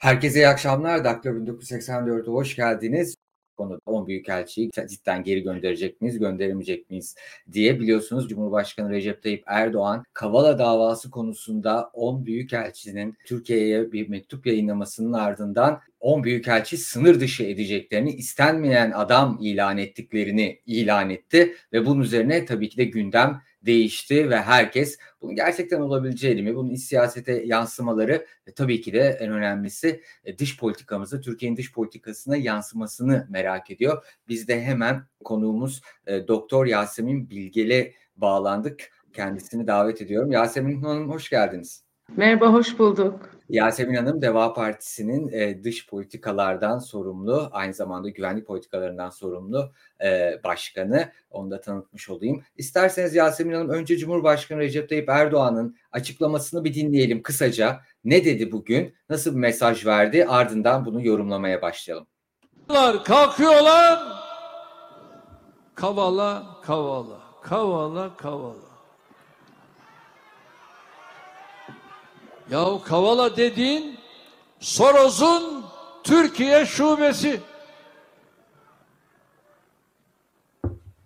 Herkese iyi akşamlar. Dakika 1984'e hoş geldiniz. Konuda 10 büyükelçiyi cidden geri gönderecek miyiz, gönderemeyecek miyiz diye biliyorsunuz Cumhurbaşkanı Recep Tayyip Erdoğan Kavala davası konusunda 10 büyükelçinin Türkiye'ye bir mektup yayınlamasının ardından 10 büyükelçi sınır dışı edeceklerini, istenmeyen adam ilan ettiklerini ilan etti ve bunun üzerine tabii ki de gündem değişti ve herkes bunun gerçekten olabileceğini mi, bunun iç siyasete yansımaları ve tabii ki de en önemlisi e, dış politikamızı, Türkiye'nin dış politikasına yansımasını merak ediyor. Biz de hemen konuğumuz e, Doktor Yasemin Bilgel'e bağlandık. Kendisini davet ediyorum. Yasemin Hanım hoş geldiniz. Merhaba, hoş bulduk. Yasemin Hanım Deva Partisi'nin e, dış politikalardan sorumlu, aynı zamanda güvenlik politikalarından sorumlu e, başkanı. Onu da tanıtmış olayım. İsterseniz Yasemin Hanım önce Cumhurbaşkanı Recep Tayyip Erdoğan'ın açıklamasını bir dinleyelim kısaca. Ne dedi bugün? Nasıl bir mesaj verdi? Ardından bunu yorumlamaya başlayalım. Kalkıyorlar. Kavala, kavala, kavala, kavala. Yahu Kavala dediğin Soros'un Türkiye şubesi.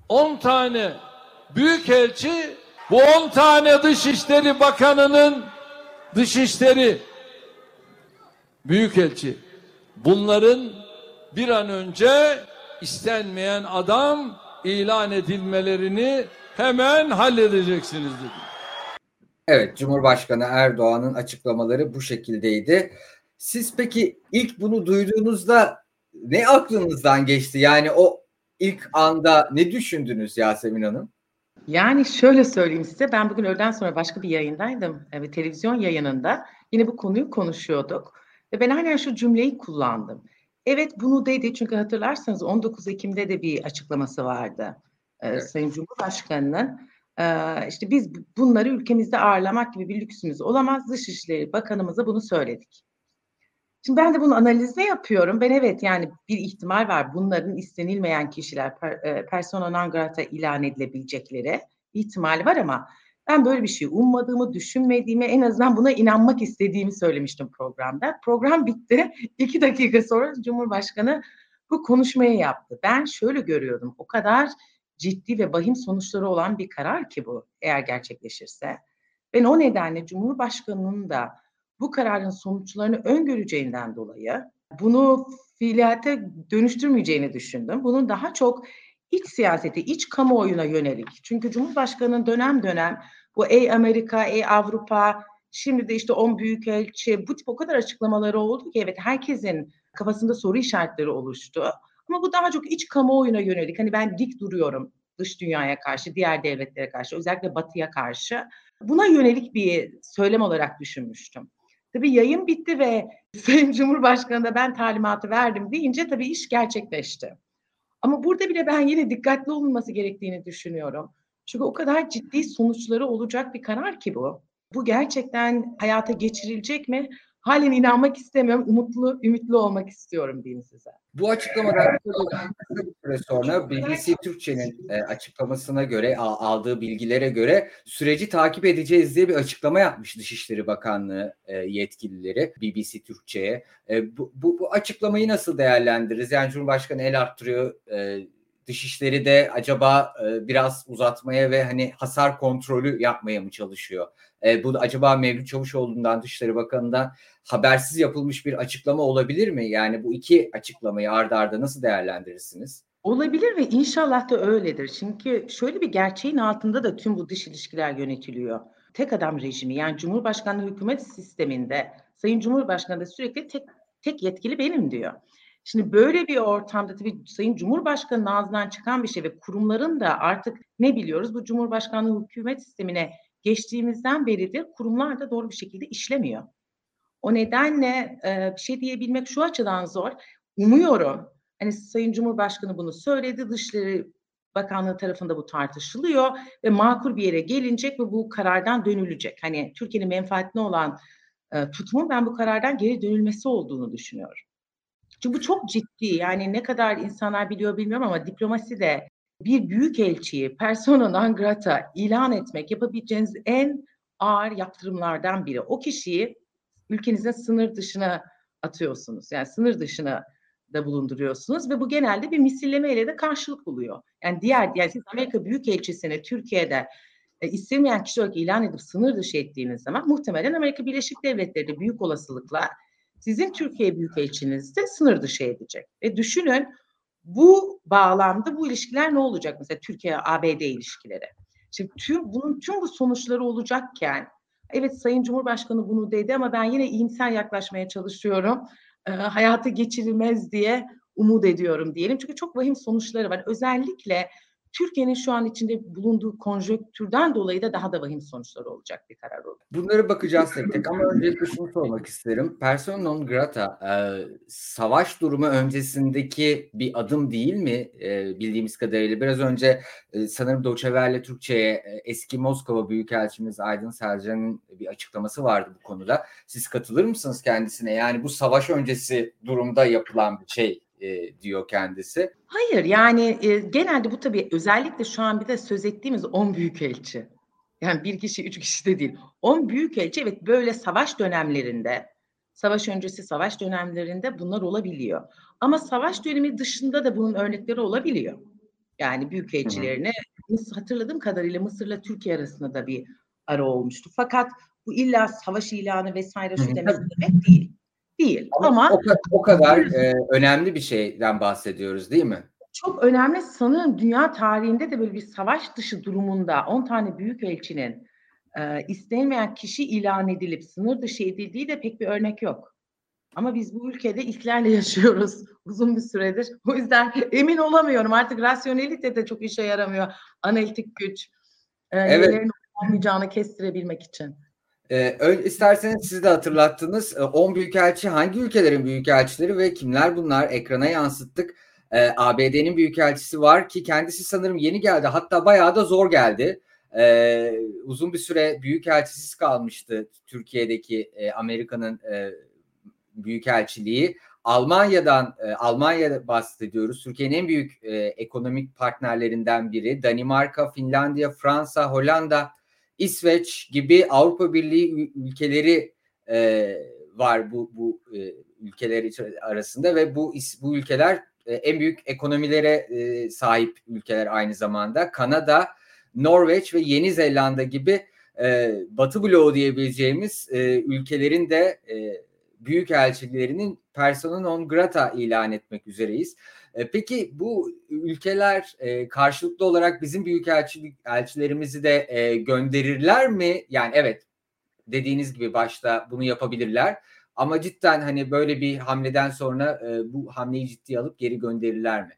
10 tane büyükelçi bu 10 tane Dışişleri Bakanı'nın Dışişleri Büyükelçi. Bunların bir an önce istenmeyen adam ilan edilmelerini hemen halledeceksiniz dedi. Evet, Cumhurbaşkanı Erdoğan'ın açıklamaları bu şekildeydi. Siz peki ilk bunu duyduğunuzda ne aklınızdan geçti? Yani o ilk anda ne düşündünüz Yasemin Hanım? Yani şöyle söyleyeyim size ben bugün öğleden sonra başka bir yayındaydım. Evet, televizyon yayınında yine bu konuyu konuşuyorduk. Ve ben aynen şu cümleyi kullandım. Evet bunu dedi çünkü hatırlarsanız 19 Ekim'de de bir açıklaması vardı. Evet. Sayın Cumhurbaşkanı'nın ee, işte biz bunları ülkemizde ağırlamak gibi bir lüksümüz olamaz. Dışişleri Bakanımıza bunu söyledik. Şimdi ben de bunu analizle yapıyorum. Ben evet yani bir ihtimal var. Bunların istenilmeyen kişiler per, persona non grata ilan edilebilecekleri ihtimali var ama ben böyle bir şey ummadığımı, düşünmediğimi, en azından buna inanmak istediğimi söylemiştim programda. Program bitti. İki dakika sonra Cumhurbaşkanı bu konuşmayı yaptı. Ben şöyle görüyordum. O kadar ciddi ve bahim sonuçları olan bir karar ki bu eğer gerçekleşirse. Ben o nedenle Cumhurbaşkanı'nın da bu kararın sonuçlarını öngöreceğinden dolayı bunu fiiliyete dönüştürmeyeceğini düşündüm. Bunun daha çok iç siyasete, iç kamuoyuna yönelik. Çünkü Cumhurbaşkanı'nın dönem dönem bu ey Amerika, ey Avrupa, şimdi de işte 10 büyükelçi bu tip o kadar açıklamaları oldu ki evet herkesin kafasında soru işaretleri oluştu. Ama bu daha çok iç kamuoyuna yönelik. Hani ben dik duruyorum dış dünyaya karşı, diğer devletlere karşı, özellikle batıya karşı. Buna yönelik bir söylem olarak düşünmüştüm. Tabii yayın bitti ve Sayın Cumhurbaşkanı da ben talimatı verdim deyince tabii iş gerçekleşti. Ama burada bile ben yine dikkatli olunması gerektiğini düşünüyorum. Çünkü o kadar ciddi sonuçları olacak bir karar ki bu. Bu gerçekten hayata geçirilecek mi? Halen inanmak istemiyorum. Umutlu, ümitli olmak istiyorum diyeyim size. Bu açıklamadan bir süre sonra BBC Türkçe'nin e, açıklamasına göre aldığı bilgilere göre süreci takip edeceğiz diye bir açıklama yapmış Dışişleri Bakanlığı e, yetkilileri BBC Türkçe'ye. E, bu, bu, bu açıklamayı nasıl değerlendiririz? Yani Cumhurbaşkanı el arttırıyor, Dışişleri de acaba biraz uzatmaya ve hani hasar kontrolü yapmaya mı çalışıyor? E, bu acaba Mevlüt Çavuşoğlu'ndan Dışişleri Bakanı'ndan habersiz yapılmış bir açıklama olabilir mi? Yani bu iki açıklamayı ardarda arda nasıl değerlendirirsiniz? Olabilir ve inşallah da öyledir. Çünkü şöyle bir gerçeğin altında da tüm bu dış ilişkiler yönetiliyor. Tek adam rejimi yani Cumhurbaşkanlığı hükümet sisteminde Sayın Cumhurbaşkanı da sürekli tek tek yetkili benim diyor. Şimdi böyle bir ortamda tabii Sayın Cumhurbaşkanı'nın ağzından çıkan bir şey ve kurumların da artık ne biliyoruz bu Cumhurbaşkanlığı hükümet sistemine geçtiğimizden beridir kurumlar da doğru bir şekilde işlemiyor. O nedenle e, bir şey diyebilmek şu açıdan zor. Umuyorum hani Sayın Cumhurbaşkanı bunu söyledi. Dışişleri Bakanlığı tarafında bu tartışılıyor ve makul bir yere gelinecek ve bu karardan dönülecek. Hani Türkiye'nin menfaatine olan e, tutumun ben bu karardan geri dönülmesi olduğunu düşünüyorum. Çünkü bu çok ciddi. Yani ne kadar insanlar biliyor bilmiyorum ama diplomasi de bir büyük elçiyi persona non grata ilan etmek yapabileceğiniz en ağır yaptırımlardan biri. O kişiyi ülkenizin sınır dışına atıyorsunuz. Yani sınır dışına da bulunduruyorsunuz ve bu genelde bir misillemeyle de karşılık buluyor. Yani diğer yani siz Amerika Büyükelçisi'ni Türkiye'de e, istemeyen kişi olarak ilan edip sınır dışı ettiğiniz zaman muhtemelen Amerika Birleşik Devletleri de büyük olasılıkla sizin Türkiye Büyükelçinizi de sınır dışı edecek. Ve düşünün bu bağlamda bu ilişkiler ne olacak mesela Türkiye-ABD ilişkileri? Şimdi tüm bunun tüm bu sonuçları olacakken evet Sayın Cumhurbaşkanı bunu dedi ama ben yine iyimser yaklaşmaya çalışıyorum. E, hayata geçirilmez diye umut ediyorum diyelim. Çünkü çok vahim sonuçları var. Özellikle Türkiye'nin şu an içinde bulunduğu konjonktürden dolayı da daha da vahim sonuçları olacak bir karar olur. Bunlara bakacağız tek tek ama öncelikle şunu sormak isterim. Persona non grata e, savaş durumu öncesindeki bir adım değil mi e, bildiğimiz kadarıyla? Biraz önce e, sanırım Doçeverle Türkçe'ye e, eski Moskova Büyükelçimiz Aydın Selcan'ın bir açıklaması vardı bu konuda. Siz katılır mısınız kendisine? Yani bu savaş öncesi durumda yapılan bir şey e, diyor kendisi. Hayır yani e, genelde bu tabii özellikle şu an bir de söz ettiğimiz 10 büyükelçi. Yani bir kişi, üç kişi de değil. 10 büyükelçi evet böyle savaş dönemlerinde, savaş öncesi savaş dönemlerinde bunlar olabiliyor. Ama savaş dönemi dışında da bunun örnekleri olabiliyor. Yani büyükelçilerine hatırladığım kadarıyla Mısır'la Türkiye arasında da bir ara olmuştu. Fakat bu illa savaş ilanı vesaire şu demek demek değil değil. Ama, ama o, o kadar e, önemli bir şeyden bahsediyoruz değil mi? Çok önemli sanırım dünya tarihinde de böyle bir savaş dışı durumunda 10 tane büyük elçinin e, istenmeyen kişi ilan edilip sınır dışı edildiği de pek bir örnek yok. Ama biz bu ülkede ilklerle yaşıyoruz uzun bir süredir. O yüzden emin olamıyorum artık rasyonelite de çok işe yaramıyor. Analitik güç e, evet. nelerin olmayacağını kestirebilmek için. Ee, öyle, isterseniz siz de hatırlattınız. 10 ee, büyükelçi hangi ülkelerin büyükelçileri ve kimler bunlar? Ekrana yansıttık. Ee, ABD'nin büyükelçisi var ki kendisi sanırım yeni geldi. Hatta bayağı da zor geldi. Ee, uzun bir süre büyükelçisiz kalmıştı Türkiye'deki e, Amerika'nın e, büyükelçiliği. Almanya'dan e, Almanya'da bahsediyoruz. Türkiye'nin en büyük e, ekonomik partnerlerinden biri. Danimarka, Finlandiya, Fransa, Hollanda İsveç gibi Avrupa Birliği ülkeleri e, var bu bu e, ülkeler arasında ve bu bu ülkeler e, en büyük ekonomilere e, sahip ülkeler aynı zamanda. Kanada, Norveç ve Yeni Zelanda gibi e, Batı bloğu diyebileceğimiz e, ülkelerin de e, büyük elçilerinin persona non grata ilan etmek üzereyiz. E, peki bu ülkeler e, karşılıklı olarak bizim büyük elçilik elçilerimizi de e, gönderirler mi? Yani evet dediğiniz gibi başta bunu yapabilirler. Ama cidden hani böyle bir hamleden sonra bu hamleyi ciddiye alıp geri gönderirler mi?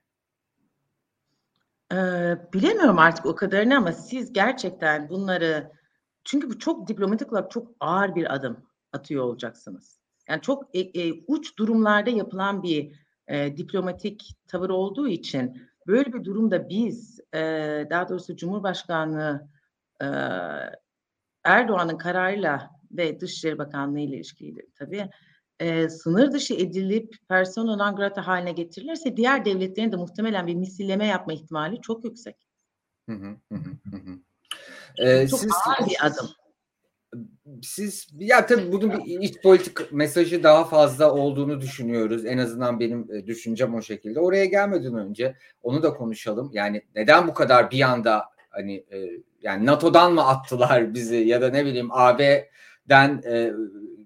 Ee, bilemiyorum artık o kadarını ama siz gerçekten bunları çünkü bu çok diplomatik olarak çok ağır bir adım atıyor olacaksınız. Yani çok e, e, uç durumlarda yapılan bir e, diplomatik tavır olduğu için böyle bir durumda biz e, daha doğrusu Cumhurbaşkanlığı e, Erdoğan'ın kararıyla ve Dışişleri Bakanlığı ile ilişkili tabii e, sınır dışı edilip persona non grata haline getirilirse diğer devletlerin de muhtemelen bir misilleme yapma ihtimali çok yüksek. Hı hı hı hı. Ee, çok siz, ağır bir adım siz ya tabii bunun bir iç politik mesajı daha fazla olduğunu düşünüyoruz. En azından benim e, düşüncem o şekilde. Oraya gelmeden önce onu da konuşalım. Yani neden bu kadar bir anda hani e, yani NATO'dan mı attılar bizi ya da ne bileyim AB'den e,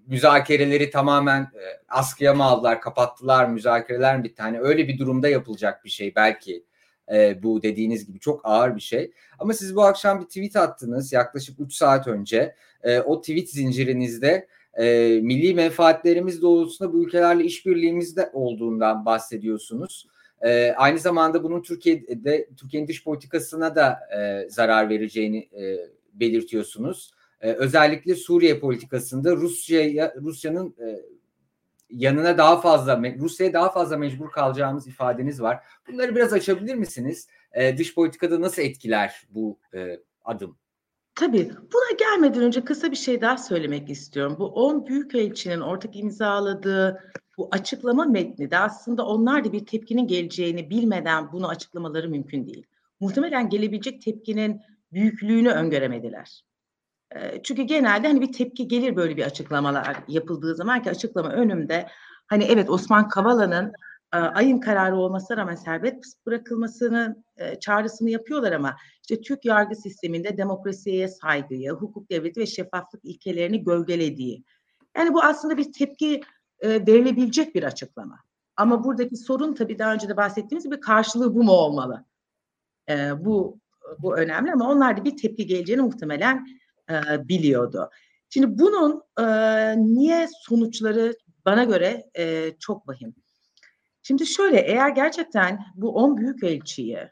müzakereleri tamamen e, askıya mı aldılar, kapattılar, müzakereler bir tane. Öyle bir durumda yapılacak bir şey belki e, bu dediğiniz gibi çok ağır bir şey. Ama siz bu akşam bir tweet attınız yaklaşık 3 saat önce. E, o tweet zincirinizde e, milli menfaatlerimiz doğrultusunda bu ülkelerle işbirliğimizde olduğundan bahsediyorsunuz. E, aynı zamanda bunun Türkiye'de Türkiye'nin dış politikasına da e, zarar vereceğini e, belirtiyorsunuz. E, özellikle Suriye politikasında Rusya Rusya'nın e, yanına daha fazla Rusya'ya daha fazla mecbur kalacağımız ifadeniz var. Bunları biraz açabilir misiniz? E, dış politikada nasıl etkiler bu e, adım? Tabii. Buna gelmeden önce kısa bir şey daha söylemek istiyorum. Bu 10 büyükelçinin ortak imzaladığı bu açıklama metni de aslında onlar da bir tepkinin geleceğini bilmeden bunu açıklamaları mümkün değil. Muhtemelen gelebilecek tepkinin büyüklüğünü öngöremediler. Çünkü genelde hani bir tepki gelir böyle bir açıklamalar yapıldığı zaman ki açıklama önümde. Hani evet Osman Kavala'nın ayın kararı olmasına rağmen serbest bırakılmasını e, çağrısını yapıyorlar ama işte Türk yargı sisteminde demokrasiye saygıyı, hukuk devleti ve şeffaflık ilkelerini gölgelediği. Yani bu aslında bir tepki verilebilecek bir açıklama. Ama buradaki sorun tabii daha önce de bahsettiğimiz gibi karşılığı bu mu olmalı? Bu bu önemli ama onlar da bir tepki geleceğini muhtemelen e, biliyordu. Şimdi bunun e, niye sonuçları bana göre e, çok vahim. Şimdi şöyle eğer gerçekten bu 10 büyük elçiyi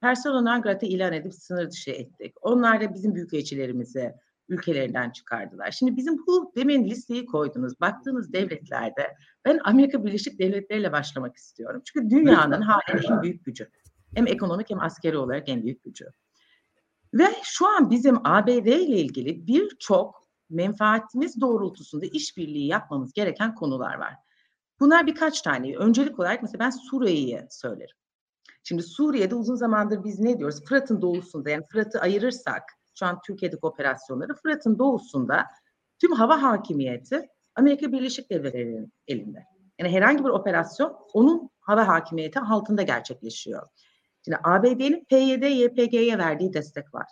persona non grata ilan edip sınır dışı ettik. Onlar da bizim büyük elçilerimizi ülkelerinden çıkardılar. Şimdi bizim bu demin listeyi koydunuz. Baktığınız devletlerde ben Amerika Birleşik Devletleri ile başlamak istiyorum. Çünkü dünyanın halen en büyük gücü. Hem ekonomik hem askeri olarak en büyük gücü. Ve şu an bizim ABD ile ilgili birçok menfaatimiz doğrultusunda işbirliği yapmamız gereken konular var. Bunlar birkaç tane. Öncelik olarak mesela ben Suriye'yi söylerim. Şimdi Suriye'de uzun zamandır biz ne diyoruz? Fırat'ın doğusunda yani Fırat'ı ayırırsak şu an Türkiye'deki operasyonları Fırat'ın doğusunda tüm hava hakimiyeti Amerika Birleşik Devletleri'nin elinde. Yani herhangi bir operasyon onun hava hakimiyeti altında gerçekleşiyor. Şimdi ABD'nin PYD, YPG'ye verdiği destek var.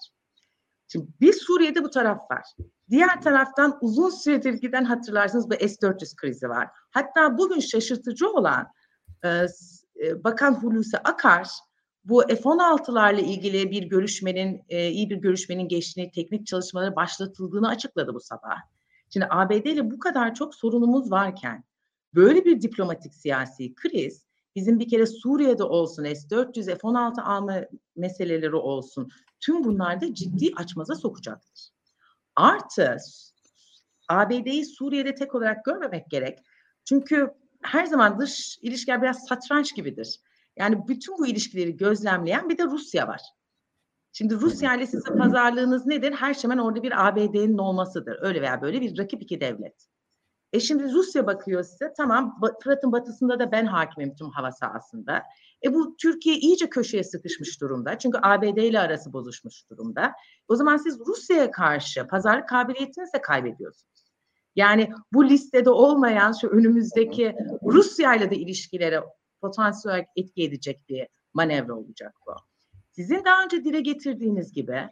Şimdi bir Suriye'de bu taraf var. Diğer taraftan uzun süredir giden hatırlarsınız bu S-400 krizi var. Hatta bugün şaşırtıcı olan e, e Bakan Hulusi Akar bu F-16'larla ilgili bir görüşmenin, e, iyi bir görüşmenin geçtiğini, teknik çalışmaları başlatıldığını açıkladı bu sabah. Şimdi ABD ile bu kadar çok sorunumuz varken böyle bir diplomatik siyasi kriz bizim bir kere Suriye'de olsun, S-400, F-16 alma meseleleri olsun tüm bunlarda ciddi açmaza sokacaktır. Artı ABD'yi Suriye'de tek olarak görmemek gerek. Çünkü her zaman dış ilişkiler biraz satranç gibidir. Yani bütün bu ilişkileri gözlemleyen bir de Rusya var. Şimdi Rusya ile sizin pazarlığınız nedir? Her şeyden orada bir ABD'nin olmasıdır. Öyle veya böyle bir rakip iki devlet. E şimdi Rusya bakıyor size tamam Fırat'ın batısında da ben hakimim tüm hava sahasında. E bu Türkiye iyice köşeye sıkışmış durumda. Çünkü ABD ile arası bozuşmuş durumda. O zaman siz Rusya'ya karşı pazarlık kabiliyetinizi de kaybediyorsunuz. Yani bu listede olmayan şu önümüzdeki Rusya ile de ilişkilere potansiyel olarak etki edecek bir manevra olacak bu. Sizin daha önce dile getirdiğiniz gibi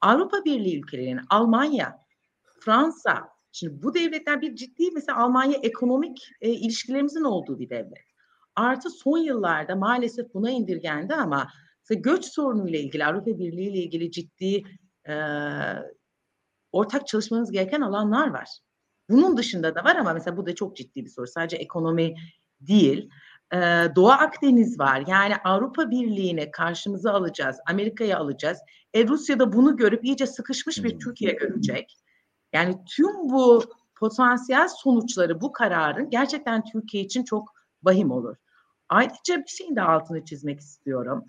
Avrupa Birliği ülkelerinin Almanya, Fransa, şimdi bu devletler bir ciddi mesela Almanya ekonomik e, ilişkilerimizin olduğu bir devlet. Artı son yıllarda maalesef buna indirgendi ama mesela göç sorunuyla ilgili Avrupa Birliği ile ilgili ciddi e, ortak çalışmanız gereken alanlar var. Bunun dışında da var ama mesela bu da çok ciddi bir soru. Sadece ekonomi değil. Ee, Doğu Akdeniz var. Yani Avrupa Birliği'ne karşımıza alacağız. Amerika'ya alacağız. E Rusya da bunu görüp iyice sıkışmış bir Türkiye görecek. Yani tüm bu potansiyel sonuçları bu kararın gerçekten Türkiye için çok vahim olur. Ayrıca bir şeyin de altını çizmek istiyorum.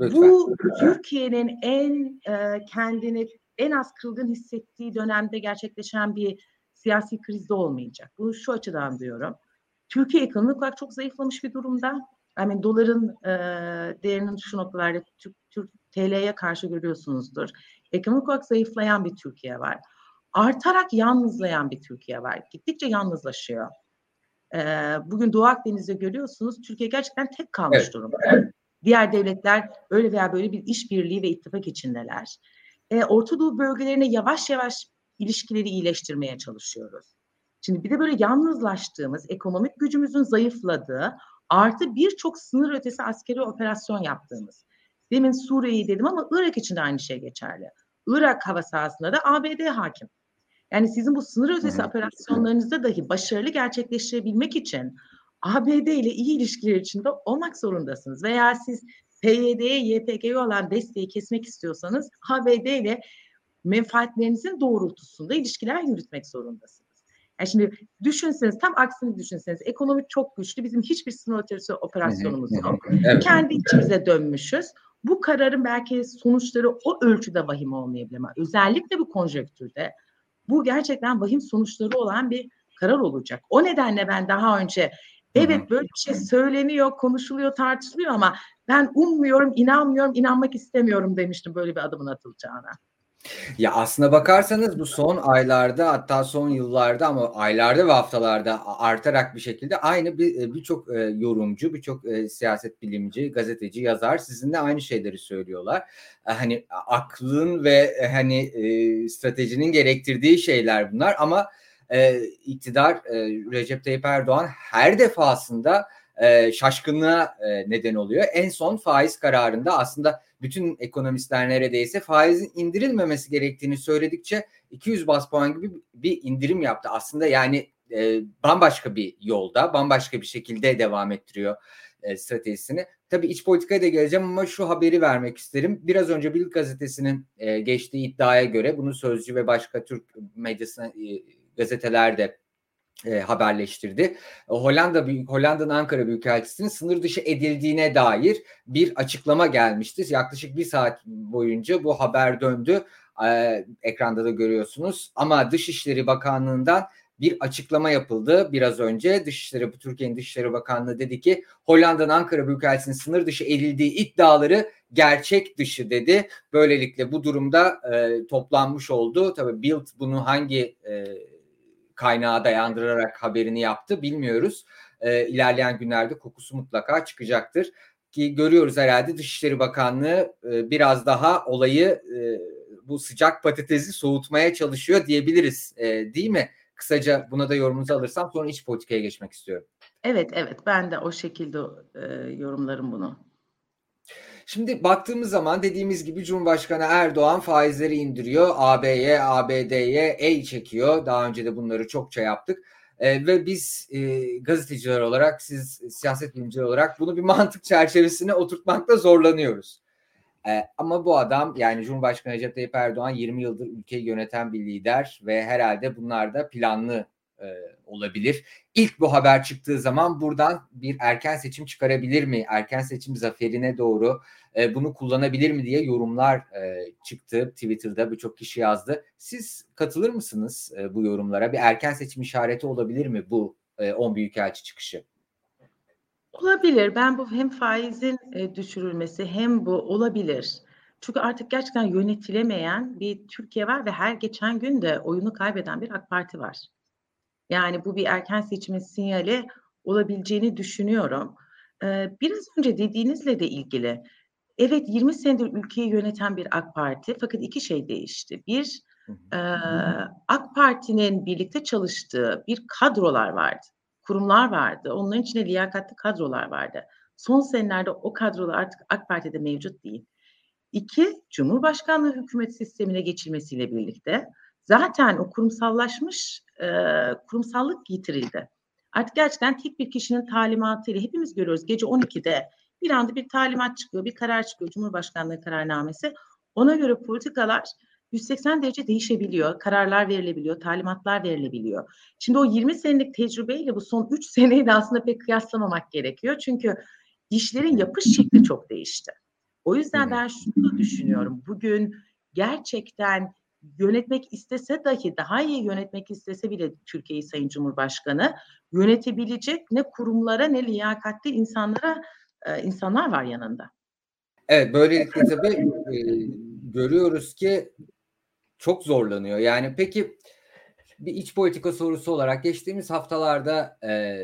Lütfen. Bu Türkiye'nin en e, kendini en az kırılgan hissettiği dönemde gerçekleşen bir siyasi krizde olmayacak. Bunu şu açıdan diyorum. Türkiye ekonomik olarak çok zayıflamış bir durumda. Yani doların e, değerinin şu noktalarda Türk, Türk TL'ye karşı görüyorsunuzdur. Ekonomik olarak zayıflayan bir Türkiye var. Artarak yalnızlayan bir Türkiye var. Gittikçe yalnızlaşıyor. E, bugün Doğu Akdeniz'de görüyorsunuz Türkiye gerçekten tek kalmış evet. durumda. Diğer devletler öyle veya böyle bir işbirliği ve ittifak içindeler. E, Orta Doğu bölgelerine yavaş yavaş ilişkileri iyileştirmeye çalışıyoruz. Şimdi bir de böyle yalnızlaştığımız, ekonomik gücümüzün zayıfladığı, artı birçok sınır ötesi askeri operasyon yaptığımız. Demin Suriye'yi dedim ama Irak için de aynı şey geçerli. Irak hava sahasında da ABD hakim. Yani sizin bu sınır ötesi operasyonlarınızda dahi başarılı gerçekleştirebilmek için ABD ile iyi ilişkiler içinde olmak zorundasınız. Veya siz PYD'ye, YPG'ye olan desteği kesmek istiyorsanız ABD ile menfaatlerinizin doğrultusunda ilişkiler yürütmek zorundasınız. Yani şimdi düşünseniz tam aksini düşünseniz ekonomik çok güçlü bizim hiçbir sınır ötesi operasyonumuz yok. Evet. Kendi içimize dönmüşüz. Bu kararın belki sonuçları o ölçüde vahim olmayabilir ama özellikle bu konjektürde bu gerçekten vahim sonuçları olan bir karar olacak. O nedenle ben daha önce evet böyle bir şey söyleniyor, konuşuluyor, tartışılıyor ama ben ummuyorum, inanmıyorum, inanmak istemiyorum demiştim böyle bir adımın atılacağına. Ya aslına bakarsanız bu son aylarda hatta son yıllarda ama aylarda ve haftalarda artarak bir şekilde aynı bir e, birçok e, yorumcu, birçok e, siyaset bilimci, gazeteci, yazar sizinle aynı şeyleri söylüyorlar. Hani aklın ve hani stratejinin gerektirdiği şeyler bunlar ama iktidar Recep Tayyip Erdoğan her defasında e, şaşkınlığa e, neden oluyor. En son faiz kararında aslında bütün ekonomistler neredeyse faizin indirilmemesi gerektiğini söyledikçe 200 bas puan gibi bir indirim yaptı. Aslında yani e, bambaşka bir yolda, bambaşka bir şekilde devam ettiriyor e, stratejisini. Tabii iç politikaya da geleceğim ama şu haberi vermek isterim. Biraz önce Bild gazetesinin e, geçtiği iddiaya göre bunu Sözcü ve başka Türk medyasına e, gazeteler de e, haberleştirdi. Hollanda Büyük Hollanda'nın Ankara Büyükelçisi'nin sınır dışı edildiğine dair bir açıklama gelmişti. Yaklaşık bir saat boyunca bu haber döndü. E, ekranda da görüyorsunuz. Ama Dışişleri Bakanlığı'ndan bir açıklama yapıldı biraz önce. Dışişleri Türkiye'nin Dışişleri Bakanlığı dedi ki Hollanda'nın Ankara Büyükelçisi'nin sınır dışı edildiği iddiaları gerçek dışı dedi. Böylelikle bu durumda e, toplanmış oldu. Tabii Bild bunu hangi e, kaynağa dayandırarak haberini yaptı bilmiyoruz. E, ilerleyen günlerde kokusu mutlaka çıkacaktır. Ki görüyoruz herhalde Dışişleri Bakanlığı e, biraz daha olayı e, bu sıcak patatesi soğutmaya çalışıyor diyebiliriz e, değil mi? Kısaca buna da yorumunuzu alırsam sonra iç politikaya geçmek istiyorum. Evet evet ben de o şekilde e, yorumlarım bunu. Şimdi baktığımız zaman dediğimiz gibi Cumhurbaşkanı Erdoğan faizleri indiriyor. AB'ye, ABD'ye el çekiyor. Daha önce de bunları çokça yaptık. E, ve biz e, gazeteciler olarak, siz siyaset bilimciler olarak bunu bir mantık çerçevesine oturtmakta zorlanıyoruz. E, ama bu adam yani Cumhurbaşkanı Recep Tayyip Erdoğan 20 yıldır ülkeyi yöneten bir lider ve herhalde bunlar da planlı e, olabilir. İlk bu haber çıktığı zaman buradan bir erken seçim çıkarabilir mi? Erken seçim zaferine doğru e, bunu kullanabilir mi diye yorumlar e, çıktı. Twitter'da birçok kişi yazdı. Siz katılır mısınız e, bu yorumlara? Bir erken seçim işareti olabilir mi bu e, 10 büyükelçi çıkışı? Olabilir. Ben bu hem faizin e, düşürülmesi hem bu olabilir. Çünkü artık gerçekten yönetilemeyen bir Türkiye var ve her geçen gün de oyunu kaybeden bir AK Parti var. Yani bu bir erken seçimin sinyali olabileceğini düşünüyorum. Ee, biraz önce dediğinizle de ilgili. Evet 20 senedir ülkeyi yöneten bir AK Parti fakat iki şey değişti. Bir e, AK Parti'nin birlikte çalıştığı bir kadrolar vardı. Kurumlar vardı. Onların içinde liyakatli kadrolar vardı. Son senelerde o kadrolar artık AK Parti'de mevcut değil. İki, Cumhurbaşkanlığı hükümet sistemine geçilmesiyle birlikte zaten o kurumsallaşmış e, kurumsallık yitirildi. Artık gerçekten tek bir kişinin talimatıyla hepimiz görüyoruz gece 12'de bir anda bir talimat çıkıyor, bir karar çıkıyor, Cumhurbaşkanlığı kararnamesi. Ona göre politikalar 180 derece değişebiliyor, kararlar verilebiliyor, talimatlar verilebiliyor. Şimdi o 20 senelik tecrübeyle bu son 3 seneyi de aslında pek kıyaslamamak gerekiyor. Çünkü işlerin yapış şekli çok değişti. O yüzden ben şunu da düşünüyorum. Bugün gerçekten yönetmek istese dahi daha iyi yönetmek istese bile Türkiye'yi Sayın Cumhurbaşkanı yönetebilecek ne kurumlara ne liyakatli insanlara e, insanlar var yanında. Evet böylelikle tabii e, görüyoruz ki çok zorlanıyor. Yani peki bir iç politika sorusu olarak geçtiğimiz haftalarda e,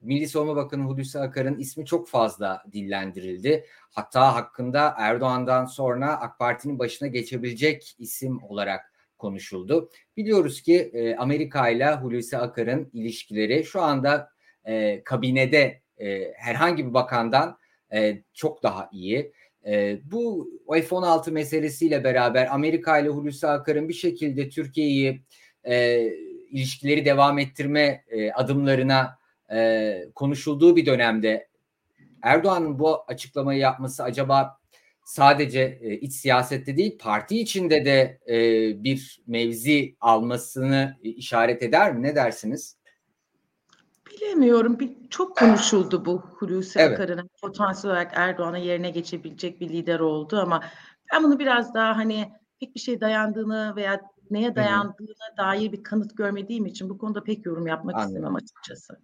Milli Savunma Bakanı Hulusi Akar'ın ismi çok fazla dillendirildi. Hatta hakkında Erdoğan'dan sonra AK Parti'nin başına geçebilecek isim olarak konuşuldu. Biliyoruz ki e, Amerika ile Hulusi Akar'ın ilişkileri şu anda e, kabinede e, herhangi bir bakandan e, çok daha iyi. E, bu F-16 meselesiyle beraber Amerika ile Hulusi Akar'ın bir şekilde Türkiye'yi e, ilişkileri devam ettirme e, adımlarına e, konuşulduğu bir dönemde Erdoğan'ın bu açıklamayı yapması acaba sadece e, iç siyasette değil parti içinde de e, bir mevzi almasını işaret eder mi? Ne dersiniz? Bilemiyorum. Bir, çok konuşuldu bu Hulusi evet. Akar'ın potansiyel olarak Erdoğan'a yerine geçebilecek bir lider oldu ama ben bunu biraz daha hani pek bir şey dayandığını veya neye dayandığına dair bir kanıt görmediğim için bu konuda pek yorum yapmak Anladım. istemem açıkçası.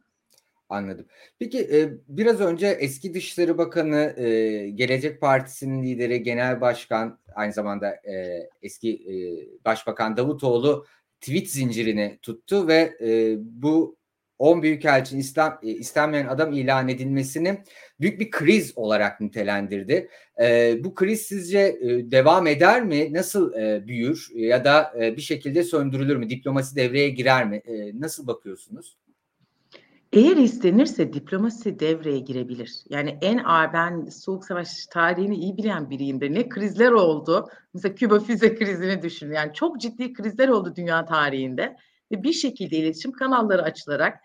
Anladım. Peki e, biraz önce eski Dışişleri Bakanı, e, Gelecek Partisi'nin lideri, Genel Başkan, aynı zamanda e, eski e, Başbakan Davutoğlu tweet zincirini tuttu ve e, bu 10 Büyükelçinin İslam, e, istenmeyen adam ilan edilmesini büyük bir kriz olarak nitelendirdi. E, bu kriz sizce e, devam eder mi? Nasıl e, büyür ya da e, bir şekilde söndürülür mü? Diplomasi devreye girer mi? E, nasıl bakıyorsunuz? Eğer istenirse diplomasi devreye girebilir. Yani en ağır ben Soğuk Savaş tarihini iyi bilen biriyimdir. Ne krizler oldu. Mesela Küba füze krizini düşünün. Yani çok ciddi krizler oldu dünya tarihinde. Ve bir şekilde iletişim kanalları açılarak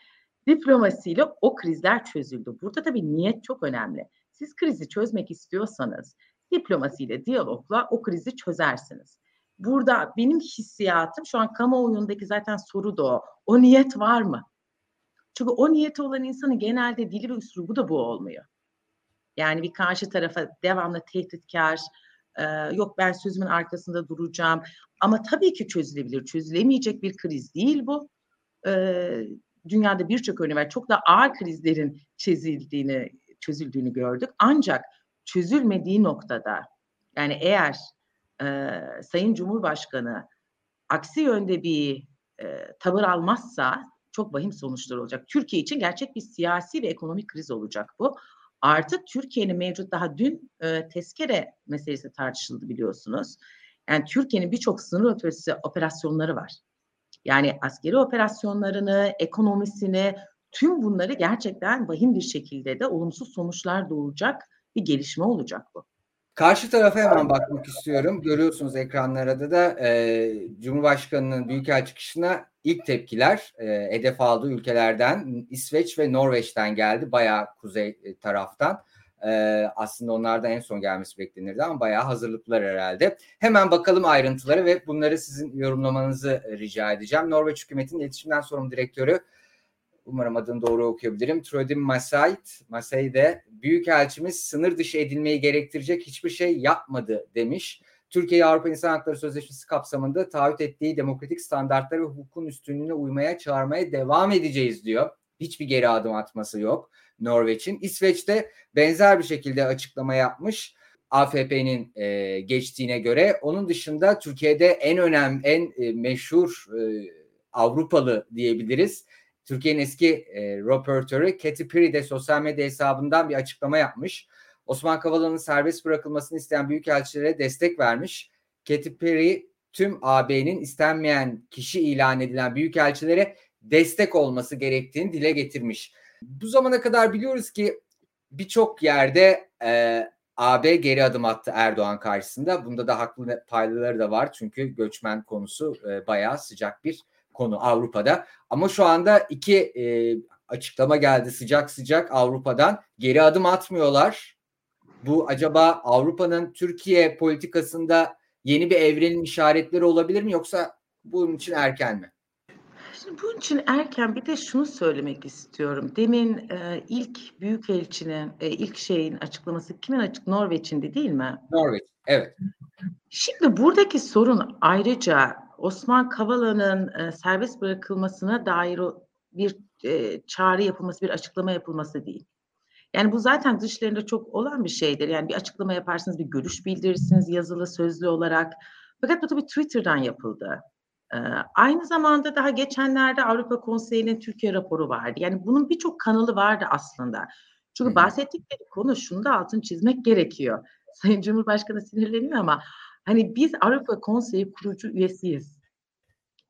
diplomasiyle o krizler çözüldü. Burada tabii niyet çok önemli. Siz krizi çözmek istiyorsanız diplomasiyle, diyalogla o krizi çözersiniz. Burada benim hissiyatım şu an kamuoyundaki zaten soru da o. O niyet var mı? Çünkü o niyeti olan insanın genelde dili ve üslubu da bu olmuyor. Yani bir karşı tarafa devamlı tehditkar, e, yok ben sözümün arkasında duracağım. Ama tabii ki çözülebilir. Çözülemeyecek bir kriz değil bu. E, dünyada birçok örneği var. Çok da ağır krizlerin çözüldüğünü, çözüldüğünü gördük. Ancak çözülmediği noktada yani eğer e, Sayın Cumhurbaşkanı aksi yönde bir e, tavır almazsa çok vahim sonuçlar olacak. Türkiye için gerçek bir siyasi ve ekonomik kriz olacak bu. Artık Türkiye'nin mevcut daha dün e, tezkere meselesi tartışıldı biliyorsunuz. Yani Türkiye'nin birçok sınır ötesi operasyonları var. Yani askeri operasyonlarını, ekonomisini, tüm bunları gerçekten vahim bir şekilde de olumsuz sonuçlar doğuracak bir gelişme olacak bu. Karşı tarafa hemen bakmak istiyorum. Görüyorsunuz ekranlarda da e, Cumhurbaşkanı'nın büyükelçi çıkışına ilk tepkiler e, hedef aldığı ülkelerden İsveç ve Norveç'ten geldi. Bayağı kuzey e, taraftan. E, aslında onlardan en son gelmesi beklenirdi ama bayağı hazırlıklar herhalde. Hemen bakalım ayrıntıları ve bunları sizin yorumlamanızı rica edeceğim. Norveç hükümetinin iletişimden sorumlu direktörü umarım adını doğru okuyabilirim. Trodim Masait, Masai de Büyükelçimiz sınır dışı edilmeyi gerektirecek hiçbir şey yapmadı demiş. Türkiye Avrupa İnsan Hakları Sözleşmesi kapsamında taahhüt ettiği demokratik standartlara ve hukukun üstünlüğüne uymaya çağırmaya devam edeceğiz diyor. Hiçbir geri adım atması yok Norveç'in. İsveç'te benzer bir şekilde açıklama yapmış. AFP'nin e, geçtiğine göre. Onun dışında Türkiye'de en önemli, en e, meşhur e, Avrupalı diyebiliriz. Türkiye'nin eski e, röportörü Katy Perry de sosyal medya hesabından bir açıklama yapmış. Osman Kavala'nın serbest bırakılmasını isteyen büyükelçilere destek vermiş. Katy Perry tüm AB'nin istenmeyen kişi ilan edilen büyükelçilere destek olması gerektiğini dile getirmiş. Bu zamana kadar biliyoruz ki birçok yerde e, AB geri adım attı Erdoğan karşısında. Bunda da haklı payları da var çünkü göçmen konusu e, bayağı sıcak bir konu Avrupa'da. Ama şu anda iki e, açıklama geldi sıcak sıcak Avrupa'dan. Geri adım atmıyorlar. Bu acaba Avrupa'nın Türkiye politikasında yeni bir evrenin işaretleri olabilir mi yoksa bunun için erken mi? Şimdi bunun için erken bir de şunu söylemek istiyorum. Demin e, ilk büyükelçinin e, ilk şeyin açıklaması kimin açık Norveç'indi değil mi? Norveç, evet. Şimdi buradaki sorun ayrıca Osman Kavala'nın e, serbest bırakılmasına dair o bir e, çağrı yapılması, bir açıklama yapılması değil. Yani bu zaten dışlarında çok olan bir şeydir. Yani bir açıklama yaparsınız, bir görüş bildirirsiniz yazılı, sözlü olarak. Fakat bu tabii Twitter'dan yapıldı. Ee, aynı zamanda daha geçenlerde Avrupa Konseyi'nin Türkiye raporu vardı. Yani bunun birçok kanalı vardı aslında. Çünkü bahsettikleri konu şunu da altın çizmek gerekiyor. Sayın Cumhurbaşkanı sinirleniyor ama Hani biz Avrupa Konseyi kurucu üyesiyiz.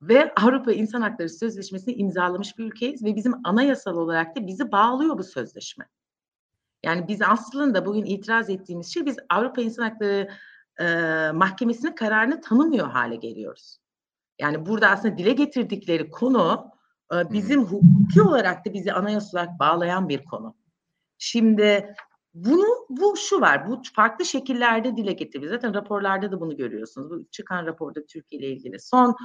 Ve Avrupa İnsan Hakları Sözleşmesi'ni imzalamış bir ülkeyiz ve bizim anayasal olarak da bizi bağlıyor bu sözleşme. Yani biz aslında bugün itiraz ettiğimiz şey biz Avrupa İnsan Hakları e, Mahkemesi'nin kararını tanımıyor hale geliyoruz. Yani burada aslında dile getirdikleri konu e, bizim hukuki olarak da bizi anayasal olarak bağlayan bir konu. Şimdi bunu bu şu var. Bu farklı şekillerde dile getiriliyor. Zaten raporlarda da bunu görüyorsunuz. Bu çıkan raporda Türkiye ile ilgili son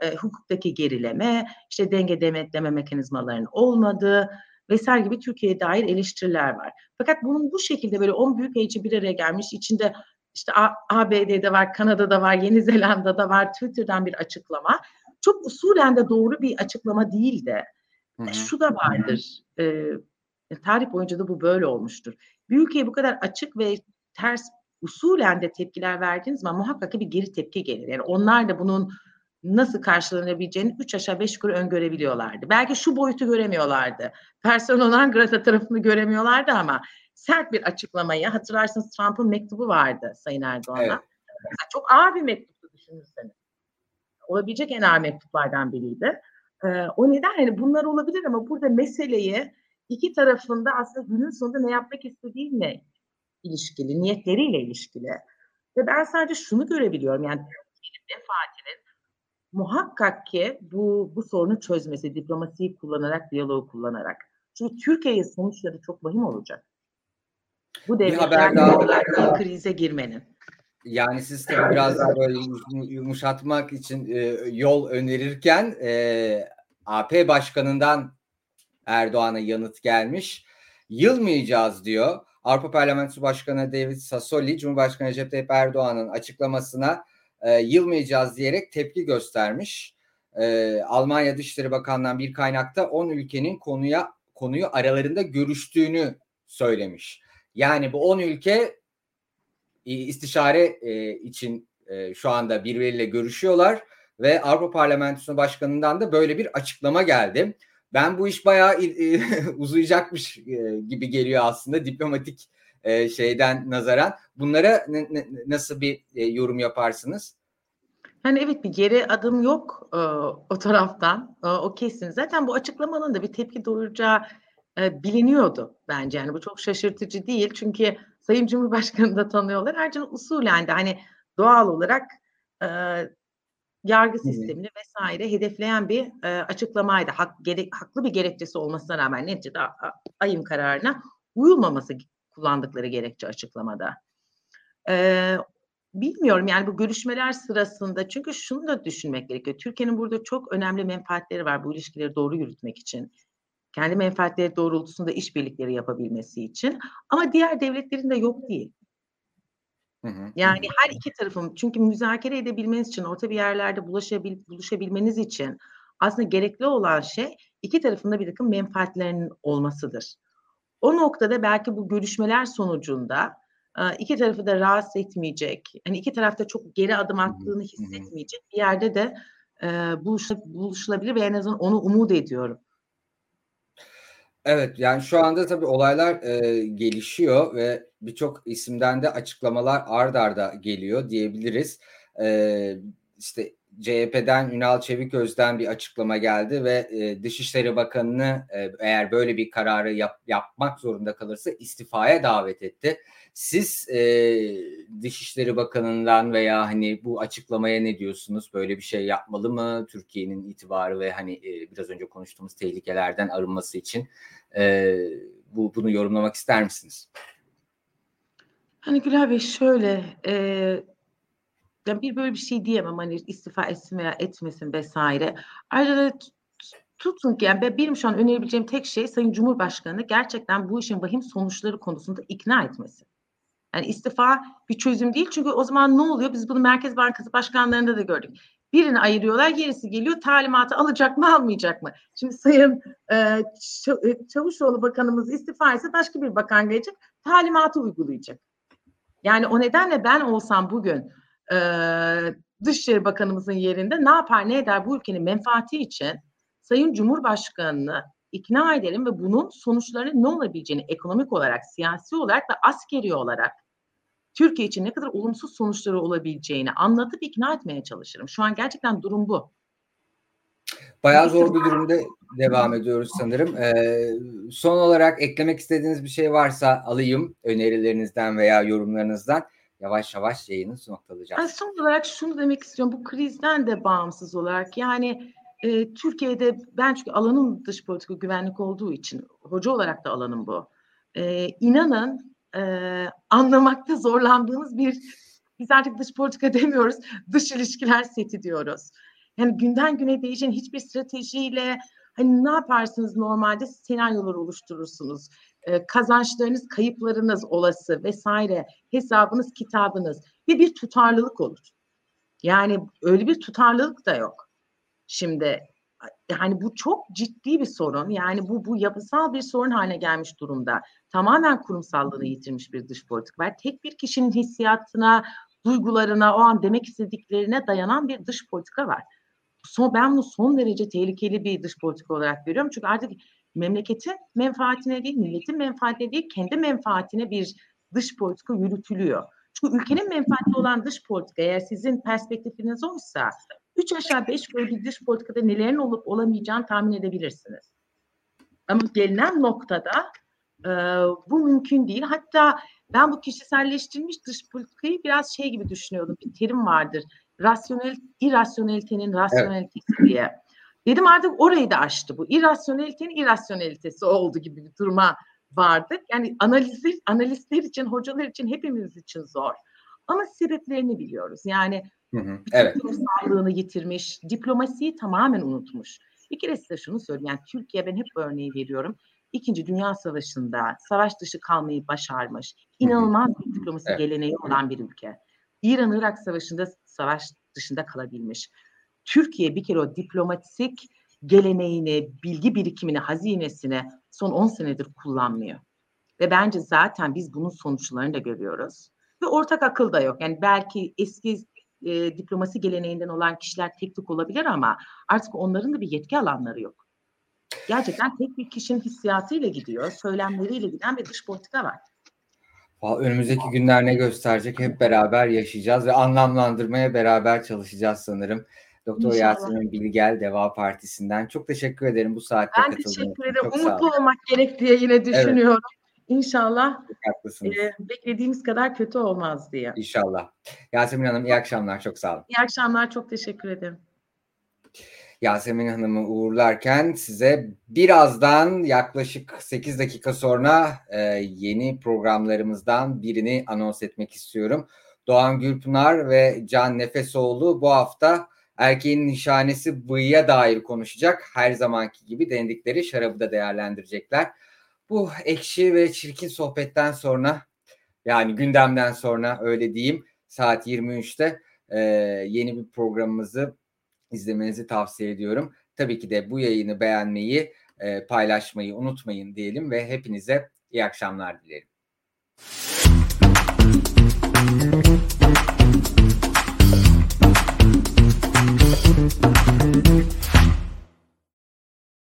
e, hukuktaki gerileme, işte denge demetleme mekanizmalarının olmadığı vesaire gibi Türkiye'ye dair eleştiriler var. Fakat bunun bu şekilde böyle 10 büyük elçi bir araya gelmiş içinde işte ABD'de var, Kanada'da var, Yeni Zelanda'da var, Twitter'dan bir açıklama. Çok usulen de doğru bir açıklama değil de hı hı. şu da vardır. E, Yani tarih boyunca da bu böyle olmuştur. Bir ülkeye bu kadar açık ve ters usulen de tepkiler verdiğiniz zaman muhakkak bir geri tepki gelir. Yani onlar da bunun nasıl karşılanabileceğini üç aşağı beş yukarı öngörebiliyorlardı. Belki şu boyutu göremiyorlardı. Persona Grata tarafını göremiyorlardı ama sert bir açıklamayı hatırlarsınız Trump'ın mektubu vardı Sayın Erdoğan'a. Evet. Çok ağır bir mektuptu düşünürseniz. Olabilecek en ağır mektuplardan biriydi. Ee, o neden yani bunlar olabilir ama burada meseleyi iki tarafında aslında günün sonunda ne yapmak istediğiyle ilişkili, niyetleriyle ilişkili. Ve ben sadece şunu görebiliyorum yani Türkiye'nin menfaatinin muhakkak ki bu, bu sorunu çözmesi, diplomasiyi kullanarak, diyaloğu kullanarak. Çünkü Türkiye'ye sonuçları çok vahim olacak. Bu devletler krize girmenin. Yani siz tabii biraz böyle yumuşatmak için e, yol önerirken e, AP Başkanı'ndan Erdoğan'a yanıt gelmiş. Yılmayacağız diyor. Avrupa Parlamentosu Başkanı David Sassoli, Cumhurbaşkanı Recep Tayyip Erdoğan'ın açıklamasına e, yılmayacağız diyerek tepki göstermiş. E, Almanya Dışişleri Bakanlığı'ndan bir kaynakta 10 ülkenin konuya konuyu aralarında görüştüğünü söylemiş. Yani bu 10 ülke istişare e, için e, şu anda birbiriyle görüşüyorlar ve Avrupa Parlamentosu Başkanı'ndan da böyle bir açıklama geldi. Ben bu iş bayağı e, uzayacakmış e, gibi geliyor aslında diplomatik e, şeyden nazaran. Bunlara ne, ne, nasıl bir e, yorum yaparsınız? Hani evet bir geri adım yok e, o taraftan. E, o kesin. Zaten bu açıklamanın da bir tepki doğuracağı e, biliniyordu bence. Yani bu çok şaşırtıcı değil. Çünkü Sayın Cumhurbaşkanı da tanıyorlar. Ayrıca usulen de hani doğal olarak e, yargı sistemini vesaire hedefleyen bir e, açıklamaydı. Hak, gerek, haklı bir gerekçesi olmasına rağmen neticede ayım kararına uyulmaması kullandıkları gerekçe açıklamada. E, bilmiyorum yani bu görüşmeler sırasında çünkü şunu da düşünmek gerekiyor. Türkiye'nin burada çok önemli menfaatleri var bu ilişkileri doğru yürütmek için. Kendi menfaatleri doğrultusunda işbirlikleri yapabilmesi için. Ama diğer devletlerin de yok değil. Yani her iki tarafın çünkü müzakere edebilmeniz için orta bir yerlerde bulaşabil, buluşabilmeniz için aslında gerekli olan şey iki tarafında bir takım menfaatlerinin olmasıdır. O noktada belki bu görüşmeler sonucunda iki tarafı da rahatsız etmeyecek, hani iki tarafta çok geri adım attığını hissetmeyecek bir yerde de buluşulabilir ve en azından onu umut ediyorum. Evet yani şu anda tabii olaylar e, gelişiyor ve birçok isimden de açıklamalar ard arda geliyor diyebiliriz. E, işte CHP'den Ünal Çeviköz'den bir açıklama geldi ve e, Dışişleri Bakanı'nı e, eğer böyle bir kararı yap, yapmak zorunda kalırsa istifaya davet etti. Siz e, Dışişleri Bakanı'ndan veya hani bu açıklamaya ne diyorsunuz? Böyle bir şey yapmalı mı? Türkiye'nin itibarı ve hani e, biraz önce konuştuğumuz tehlikelerden arınması için e, bu bunu yorumlamak ister misiniz? Hani Gülay Bey şöyle e, yani bir böyle bir şey diyemem hani istifa etsin veya etmesin vesaire. Ayrıca tutun ki yani benim şu an önerebileceğim tek şey Sayın Cumhurbaşkanı gerçekten bu işin vahim sonuçları konusunda ikna etmesi. Yani istifa bir çözüm değil çünkü o zaman ne oluyor? Biz bunu Merkez Bankası başkanlarında da gördük. Birini ayırıyorlar, gerisi geliyor. Talimatı alacak mı, almayacak mı? Şimdi Sayın e, e Çavuşoğlu Bakanımız istifa etse başka bir bakan gelecek, talimatı uygulayacak. Yani o nedenle ben olsam bugün e, Dışişleri Bakanımızın yerinde ne yapar ne eder bu ülkenin menfaati için Sayın Cumhurbaşkanı'nı ikna edelim ve bunun sonuçlarının ne olabileceğini ekonomik olarak, siyasi olarak ve askeri olarak Türkiye için ne kadar olumsuz sonuçları olabileceğini anlatıp ikna etmeye çalışırım. Şu an gerçekten durum bu. Bayağı zor bir durumda devam ediyoruz sanırım. Ee, son olarak eklemek istediğiniz bir şey varsa alayım önerilerinizden veya yorumlarınızdan. Yavaş yavaş yayını noktalayacağız. Yani son olarak şunu demek istiyorum. Bu krizden de bağımsız olarak yani e, Türkiye'de ben çünkü alanım dış politika güvenlik olduğu için hoca olarak da alanım bu. E, inanın e, anlamakta zorlandığımız bir biz artık dış politika demiyoruz dış ilişkiler seti diyoruz. Yani günden güne değişen hiçbir stratejiyle hani ne yaparsınız normalde senaryolar oluşturursunuz. E, kazançlarınız, kayıplarınız olası vesaire hesabınız, kitabınız ve bir tutarlılık olur. Yani öyle bir tutarlılık da yok. Şimdi Yani bu çok ciddi bir sorun. Yani bu bu yapısal bir sorun haline gelmiş durumda. Tamamen kurumsallığını yitirmiş bir dış politika var. Tek bir kişinin hissiyatına, duygularına, o an demek istediklerine dayanan bir dış politika var. Son, ben bunu son derece tehlikeli bir dış politika olarak görüyorum. Çünkü artık memleketin menfaatine değil, milletin menfaatine değil, kendi menfaatine bir dış politika yürütülüyor. Çünkü ülkenin menfaatli olan dış politika eğer sizin perspektifiniz oysa üç aşağı beş yukarı bir dış politikada nelerin olup olamayacağını tahmin edebilirsiniz. Ama gelinen noktada e, bu mümkün değil. Hatta ben bu kişiselleştirilmiş dış politikayı biraz şey gibi düşünüyordum. Bir terim vardır. Rasyonel, irrasyonelitenin rasyonelitesi evet. diye. Dedim artık orayı da aştı bu. İrrasyonelitenin irrasyonelitesi oldu gibi bir duruma vardık. Yani analizler, analistler için, hocalar için, hepimiz için zor. Ama sebeplerini biliyoruz. Yani hı hı, evet. sağlığını yitirmiş, diplomasiyi tamamen unutmuş. Bir kere size şunu söyleyeyim. Yani Türkiye ben hep örneği veriyorum. İkinci Dünya Savaşı'nda savaş dışı kalmayı başarmış. İnanılmaz bir diplomasi evet. geleneği olan bir ülke. İran-Irak Savaşı'nda savaş dışında kalabilmiş. Türkiye bir kere o diplomatik geleneğini, bilgi birikimini, hazinesini son 10 senedir kullanmıyor. Ve bence zaten biz bunun sonuçlarını da görüyoruz. Ve ortak akıl da yok. Yani belki eski e, diplomasi geleneğinden olan kişiler teknik olabilir ama artık onların da bir yetki alanları yok. Gerçekten tek bir kişinin hissiyatıyla gidiyor, söylemleriyle giden bir dış politika var. Önümüzdeki günler ne gösterecek hep beraber yaşayacağız ve anlamlandırmaya beraber çalışacağız sanırım. Doktor Yasemin Bilgel Deva Partisi'nden. Çok teşekkür ederim bu saatte katıldığınız için. Ben teşekkür ederim. Umutlu olmak gerek diye yine düşünüyorum. Evet. İnşallah e, beklediğimiz kadar kötü olmaz diye. İnşallah. Yasemin Hanım iyi akşamlar. Çok sağ olun. İyi akşamlar. Çok teşekkür ederim. Yasemin Hanım'ı uğurlarken size birazdan yaklaşık 8 dakika sonra e, yeni programlarımızdan birini anons etmek istiyorum. Doğan Gülpınar ve Can Nefesoğlu bu hafta erkeğin nişanesi bıyığa dair konuşacak. Her zamanki gibi denedikleri şarabı da değerlendirecekler bu ekşi ve çirkin sohbetten sonra yani gündemden sonra öyle diyeyim saat 23'te e, yeni bir programımızı izlemenizi tavsiye ediyorum. Tabii ki de bu yayını beğenmeyi, e, paylaşmayı unutmayın diyelim ve hepinize iyi akşamlar dilerim.